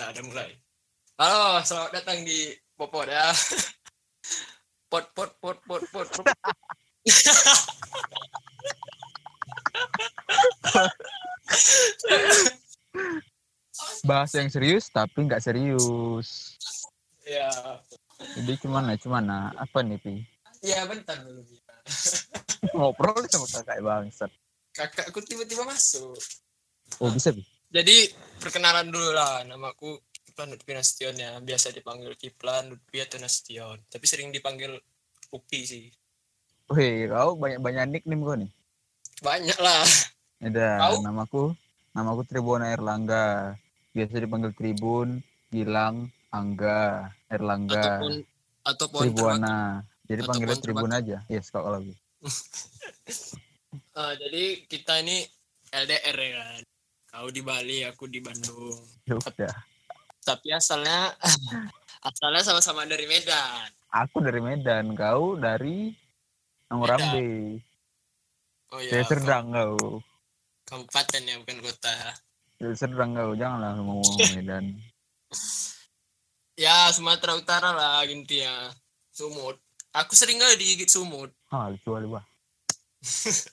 Nah, udah mulai. Halo, selamat datang di Popot ya. Pot pot pot pot pot. pot. bahasa yang serius tapi nggak serius ya. jadi gimana gimana apa nih pi Ya, bentar dulu. Ngobrol sama kakak bangsat Kakakku tiba-tiba masuk. oh bisa pi Jadi perkenalan dulu lah, namaku Kiplan Lutfi Nasution ya. Biasa dipanggil Kiplan Lutfi atau Nasution. Tapi sering dipanggil Upi sih. Wih, kau banyak banyak nickname kau nih Banyak lah. ada Kau? namaku namaku Tribun Erlangga biasa dipanggil Tribun Gilang Angga Erlangga Ataupun atau pohon termaki. Tribuana jadi panggilnya Tribun aja yes kok lagi Eh, jadi kita ini LDR ya kan. Kau di Bali, aku di Bandung. ya udah Tapi asalnya asalnya sama-sama dari Medan. aku dari Medan kau dari Nongrambe Oh iya. Serdang kau Kabupaten ya, bukan kota. Serdang kau janganlah ngomong Medan Ya, Sumatera Utara lah intinya. Sumut. Aku sering kali digigit sumut. ah lucu kali bah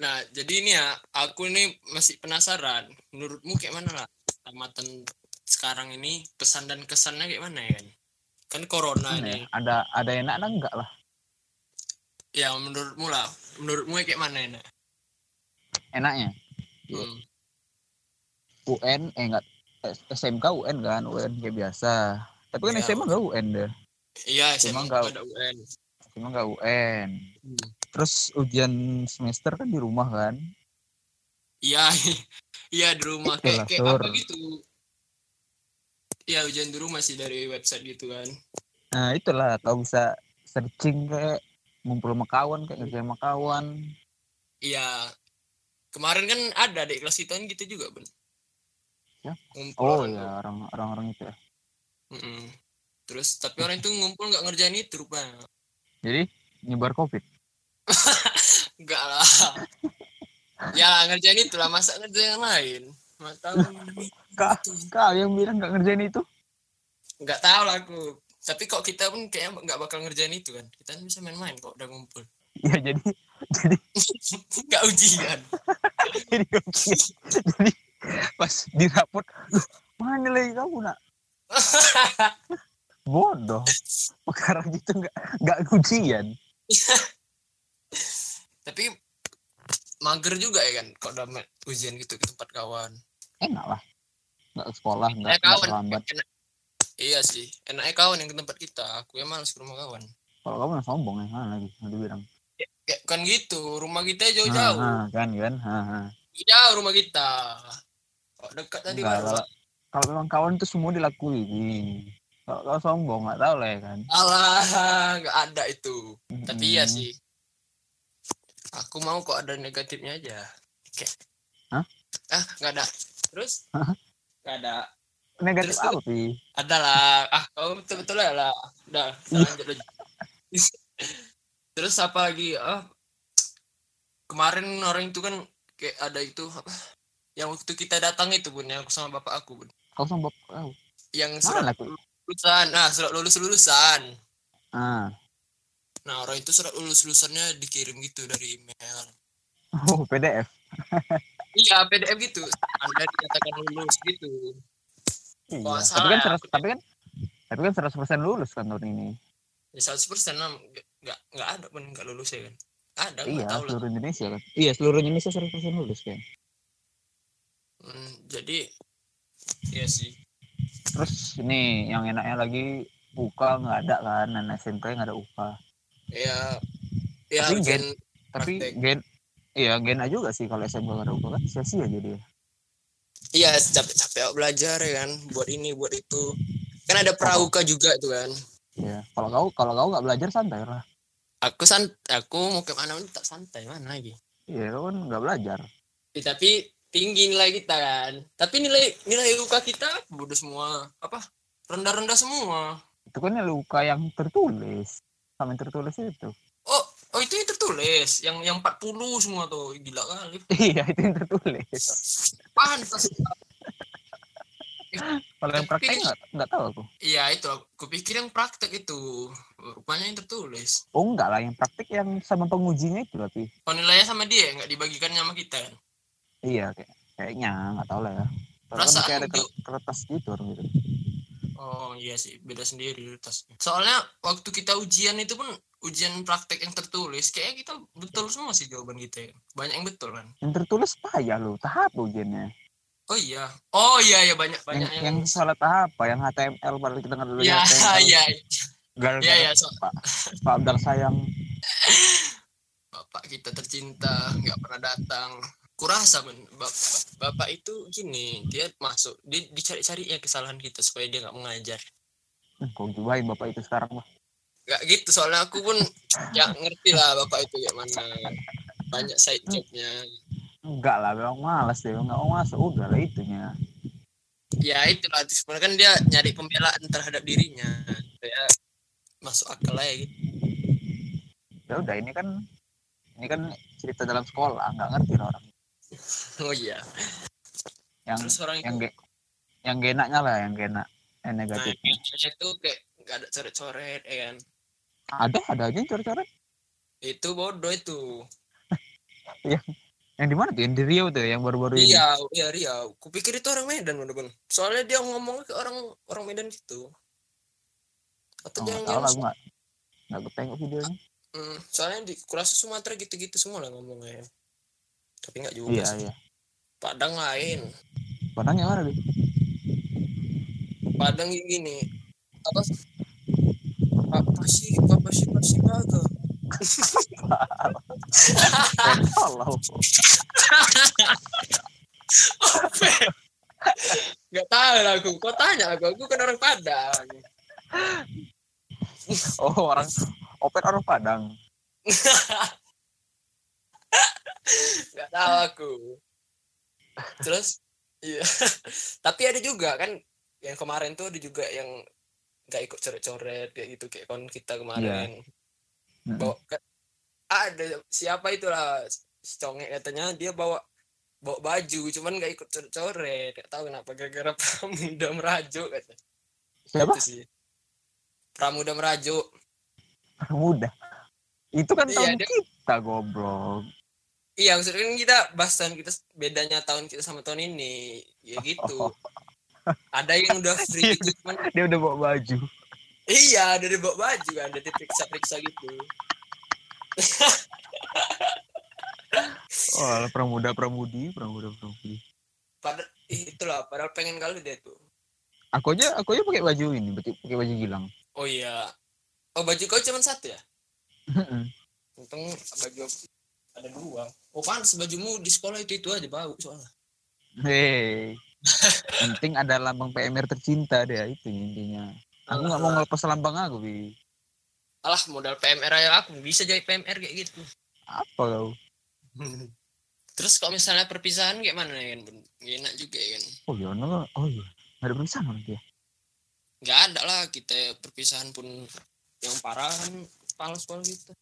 Nah, jadi ini ya, aku ini masih penasaran. Menurutmu kayak mana lah tamatan sekarang ini pesan dan kesannya kayak mana ya kan? Kan corona Gimana ya? ada ada enak ada enggak lah Ya menurutmu lah, menurutmu kayak mana enak? enaknya. Hmm. UN eh enggak SMK UN kan UN kayak biasa tapi kan Iya. SMA enggak UN deh Iya, SMA nggak- ada UN. SMA enggak UN Hmm. Terus ujian semester kan di rumah kan Iya, iya di rumah kayak, kayak apa gitu. Iya ujian di rumah sih dari website gitu kan. nah itulah kau bisa searching kayak ngumpul sama kawan kayak ngerjain sama kawan Iya. Kemarin kan ada di kelas kita kan gitu juga, Ben. Ya? Ngumpul oh orang ya tuh. orang orang orang itu ya Mm-mm. Terus tapi orang itu ngumpul nggak ngerjain itu rupanya. jadi nyebar covid Enggak lah. ya ngerjain itu lah, masa ngerjain yang lain. Nggak tahu. kak yang bilang nggak ngerjain itu Nggak tahu lah aku. Tapi kok kita pun kayaknya nggak bakal ngerjain itu kan. Kita kan bisa main-main kok udah ngumpul. ya jadi jadi Nggak ujian. jadi ujian. jadi pas di rapot "Loh, mana lagi kamu nak bodoh perkara gitu nggak nggak ujian Tapi mager juga ya kan kalau udah ujian gitu ke tempat kawan. enak lah nggak ke sekolah nggak Eh kawan. terlambat enak- Iya sih, enaknya kawan yang ke tempat kita. Aku yang males ke rumah kawan. kalau kamu yang sombong ya mana lagi nanti bilang Kayak kan gitu, rumah kita jauh-jauh. Ah, ah, kan kan ah, ah. Jauh rumah kita. Kok dekat tadi Enggak, kalau kalau memang kawan itu semua dilakui kalau kalau sombong nggak tahu lah ya kan Alah, nggak ada itu. Tapi iya Hmm. sih. Aku mau kok ada negatifnya aja. Kayak. Hah? Ah, nggak ada. Terus? Nggak ada. negatif Terus- apa sih Ada lah. Ah, kau betul-betul ya lah. Udah, kita lanjut aja. Terus apa lagi? Ah, kemarin orang itu kan kayak ada itu apa? Yang waktu kita datang itu bun, yang aku sama bapak aku bun. kau sama bapak kau Yang surat aku lulusan, nah surat lulus lulusan. ah Nah orang itu surat lulus lulusannya dikirim gitu dari email. oh PDF Iya PDF gitu. Anda dikatakan lulus gitu. iya tapi kan ya? seratus tapi kan tapi kan seratus persen lulus kan tahun ini Ya seratus persen lah nggak nggak ada pun nggak lulus ya kan. Ada iya tahu lah. seluruh Indonesia kan iya seluruh Indonesia seratus persen lulus kan Hmm, jadi ya sih. terus ini yang enaknya lagi UK nggak ada kan dan SMP nggak ada UK Ya ya Tapi ujian tapi Praktek. gen iya gena juga sih kalau SMP nggak ada kan sia-sia jadi iya capek-capek belajar ya kan buat ini buat itu. Kan ada pramuka juga tuh kan. ya kalau kau kalau kau nggak belajar santai lah Aku sant aku mau ke mana pun tak santai mana lagi. iya kau kan nggak belajar Eh, tapi tinggi nilai kita kan. Tapi nilai nilai UK kita bodoh semua. Apa? Rendah-rendah semua. itu kan luka yang tertulis sama yang tertulis itu Oh, oh itu yang tertulis. Yang yang 40 semua tuh. Gila kali. iya itu yang tertulis Pantas. Kalau yang praktek nggak nggak tahu aku. iya itu aku pikir yang praktek itu rupanya yang tertulis Oh enggak lah, yang praktek yang sama pengujinya itu berarti. oh nilainya sama dia nggak dibagikan sama kita kan Iya, kayak kayaknya nggak tahu lah ya. Kan Perasaan kayak ada kertas gitu orang gitu. Oh iya sih, beda sendiri tasnya. Soalnya waktu kita ujian itu pun ujian praktek yang tertulis, kayak kita betul semua sih jawaban kita. ya. Banyak yang betul kan. Yang tertulis payah loh, tahap ujiannya. Oh iya. Oh iya ya banyak Yang, banyak yang salah tahap apa? Yang HTML padahal kita nggak dulu Ya iya Gara-gara iya iya so, Pak, Pak Abdal sayang. bapak kita tercinta nggak pernah datang. Kurasa men, bapak, bapak itu gini, dia masuk, dia dicari-cari ya kesalahan kita supaya dia nggak mengajar. Hmm, kok gibain bapak itu sekarang mah. Gak gitu, soalnya aku pun ya ngerti lah bapak itu kayak mana. Banyak side jobnya. Enggak lah, memang malas deh. Enggak mau masuk, udah lah itunya. ya itulah sebenarnya kan dia nyari pembelaan terhadap dirinya ya masuk akal aja gitu Ya udah, ini kan ini kan cerita dalam sekolah, nggak ngerti lah orang. oh iya Yang terus orang yang itu ge, yang genaknya lah, yang genak, yang nah, negatif. kayaknya itu kayak nggak ada coret-coret ya kan Ada, ada aja yang coret-coret. itu bodoh itu Yang di mana tuh? Yang di Riau tuh, yang baru-baru ini. iya iya Riau kupikir itu orang Medan bener-bener soalnya dia ngomong ke orang orang Medan gitu atau Oh, jangan nggak tahu lah, nggak nggak ketengok videonya. hmm, soalnya di kurasa Sumatera gitu-gitu semua lah ngomongnya tapi nggak juga Iya, sih. iya. Padang lain. Padahal yang mana deh? Padang kayak gini apa apa sih apa sih apa sih baga Allah. nggak tahu lah aku. Kau tanya aku? Aku kan orang Padang. Oh, orang Opet orang Padang. nggak tahu aku terus iya tapi ada juga kan yang kemarin tuh ada juga yang nggak ikut coret-coret kayak gitu kayak kon kita kemarin Mm-mm. bawa ke- ada siapa itulah si congek katanya dia bawa bawa baju cuman nggak ikut coret-coret nggak tahu kenapa gara-gara pramuda merajuk kata Siapa? itu sih pramuda merajuk Muda. Itu kan Iya, tahun dia- kita goblok. Iya maksudnya kan kita bahas tahun kita bedanya tahun kita sama tahun ini. Ya gitu. Ada yang udah free gitu cuman Dia udah bawa baju. iya ada di bawa baju kan ada diperiksa-periksa gitu. Oh, pramuda pramudi, pramuda pramudi. pada ih, itulah padahal pengen kali dia tuh. Aku aja aku aja pakai baju ini, pakai pakai baju gilang. oh iya. Oh baju kau cuma satu ya? Untung baju aku ada dua oh pantas bajumu di sekolah itu itu aja bau soalnya Hei. Penting ada lambang PMR tercinta deh itu intinya. Aku nggak mau ngelepas lambang aku, Bi. alah modal PMR aja aku bisa jadi PMR kayak gitu Apa kau? terus kalau misalnya perpisahan kayak mana ya kan enak juga ya kan Oh iya, no. oh iya. Nggak ada perpisahan nanti ya. nggak ada lah kita perpisahan pun yang parah kan kepala sekolah gitu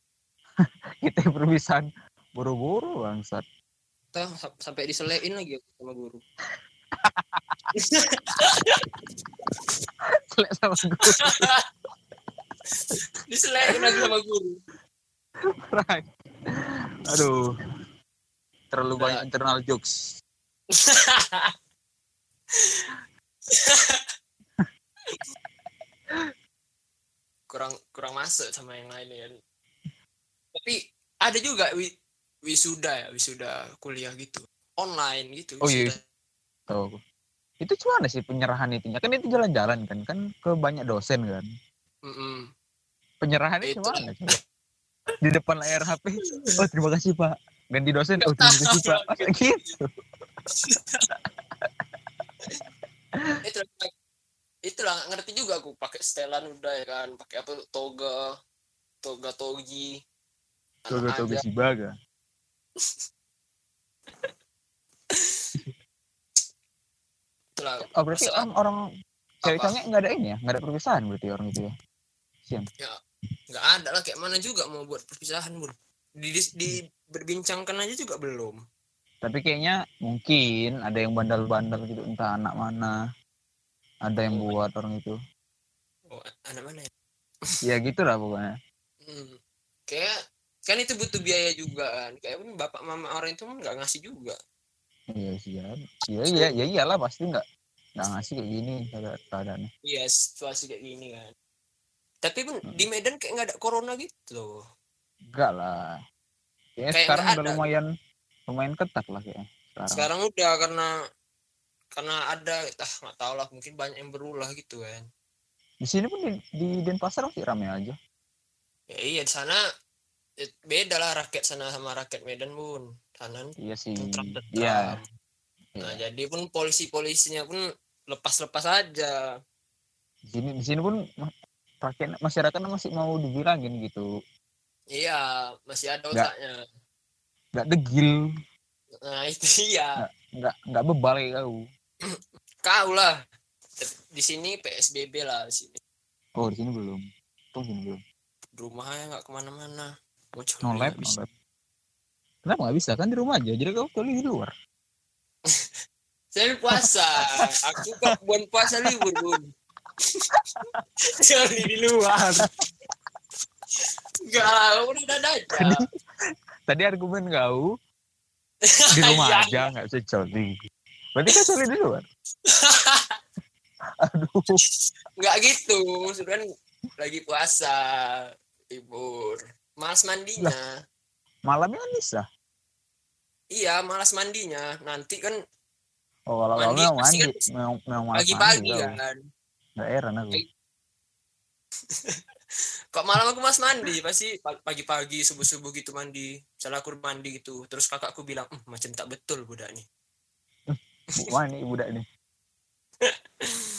Kita perpisahan boro-boro bangsat. sa- sampai diselein lagi aku sama guru Selek sama gue. diselein lagi sama guru Right. Aduh. Terlalu Udah. banyak internal jokes. kurang kurang masuk sama yang lain ya tapi ada juga wisuda ya wisuda kuliah gitu online gitu Oh, iya. Tahu aku. Itu gimana sih penyerahan itunya? Kan itu jalan-jalan kan, kan ke banyak dosen kan. Mm-mm. Penyerahannya Itu gimana? Di depan layar HP. Oh terima kasih Pak. Ganti dosen. Oh terima kasih Pak. Masa gitu. itu itulah nggak ngerti juga aku pakai setelan udah ya kan pakai apa toga toga togi Tuh Anak tuh aja. si baga. Itulah Oh berarti orang orang cewek nggak ada ini ya? Nggak ada perpisahan berarti orang itu ya? nggak ada lah. Kayak mana juga mau buat perpisahan bun? Di, di, di- berbincangkan aja juga belum. Tapi kayaknya mungkin ada yang bandal-bandal gitu entah anak mana. ada yang buat orang itu. Oh anak mana ya? Ya gitu lah pokoknya. Hmm. kayak kan itu butuh biaya juga kan. Kayak pun bapak mama orang itu kan nggak ngasih juga. Iya sih ya iya iya ya iyalah pasti nggak nggak ngasih kayak gini keada- keadaannya. Iya situasi kayak gini kan. Tapi pun Hmm. di Medan kayak nggak ada corona gitu loh. Enggak lah. Ya Kayak sekarang udah ada. lumayan lumayan ketat lah kayaknya sekarang, sekarang udah karena karena ada ah nggak tahu lah mungkin banyak yang berulah gitu kan. Di sini pun di, di Denpasar masih ramai aja. Ya iya di sana beda lah rakyat sana sama rakyat Medan pun. Sana iya sih. tentram iya. Nah iya. jadi pun polisi polisinya pun lepas-lepas aja. Di sini di sini pun rakyat masyarakat masih mau dibilangin gitu. Iya masih ada otaknya. Nggak degil. Nah itu iya. Nggak nggak bebal kayak kau. Kau lah. Di sini PSBB lah di sini. Oh di sini belum. Tuh sini belum. Rumahnya nggak ke mana-mana cari no lab nggak no bisa. lab. Kenapa nggak bisa? Kan di rumah aja. Jadi kau kuliah di luar. Saya puasa. Aku kok bukan puasa libur bun. Cari di luar. Enggak udah ada aja. Tadi argumen kau di rumah Iya. aja nggak bisa coli berarti kau coli di luar? Aduh. Nggak gitu. Kan lagi puasa libur malas mandinya. Malamnya kan bisa? Iya malas mandinya. Nanti kan oh kalau Mandi memang mandi kan memang memang pagi-pagi kau. kan. nggak heran aku. Kok malam aku mas mandi? Pasti pa- pagi-pagi subuh-subuh gitu mandi. Misalnya aku mandi gitu terus kakakku bilang "Hmm, macam tak betul budak nih wah ini budak nih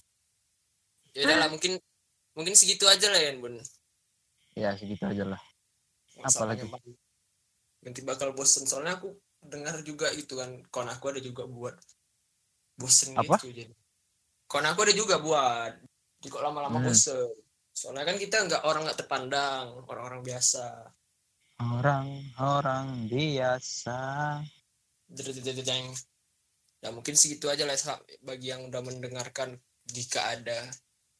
ya lah mungkin mungkin segitu aja lah ya bun. Ya segitu aja lah Masalahnya Apalagi? nanti bakal bosen soalnya aku dengar juga gitu kan kawan aku ada juga buat bosen Apa? gitu jadi kawan aku ada juga buat kok lama-lama Hmm. bosen soalnya kan kita nggak orang nggak terpandang orang-orang biasa orang-orang biasa Jeng. Ya mungkin segitu aja lah bagi yang udah mendengarkan jika ada.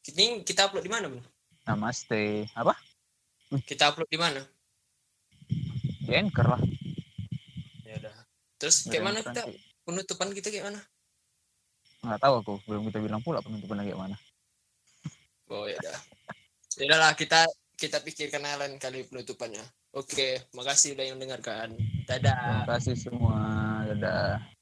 Ini kita upload di mana, Bun? namaste apa Kita upload di mana? Di anchor lah Ya udah. Terus kayak mana kita penutupan kita kayak mana? nggak tahu aku belum kita bilang pula penutupannya kayak mana Oh ya udah. Ya udah lah kita kita pikirkan lain kali penutupannya. Oke, makasih udah yang mendengarkan. Dadah. terima kasih semua dadah